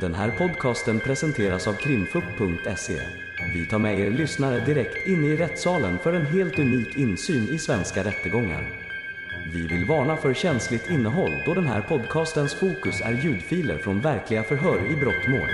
Den här podcasten presenteras av krimfupp.se. Vi tar med er lyssnare direkt in i rättssalen för en helt unik insyn i svenska rättegångar. Vi vill varna för känsligt innehåll då den här podcastens fokus är ljudfiler från verkliga förhör i brottmål.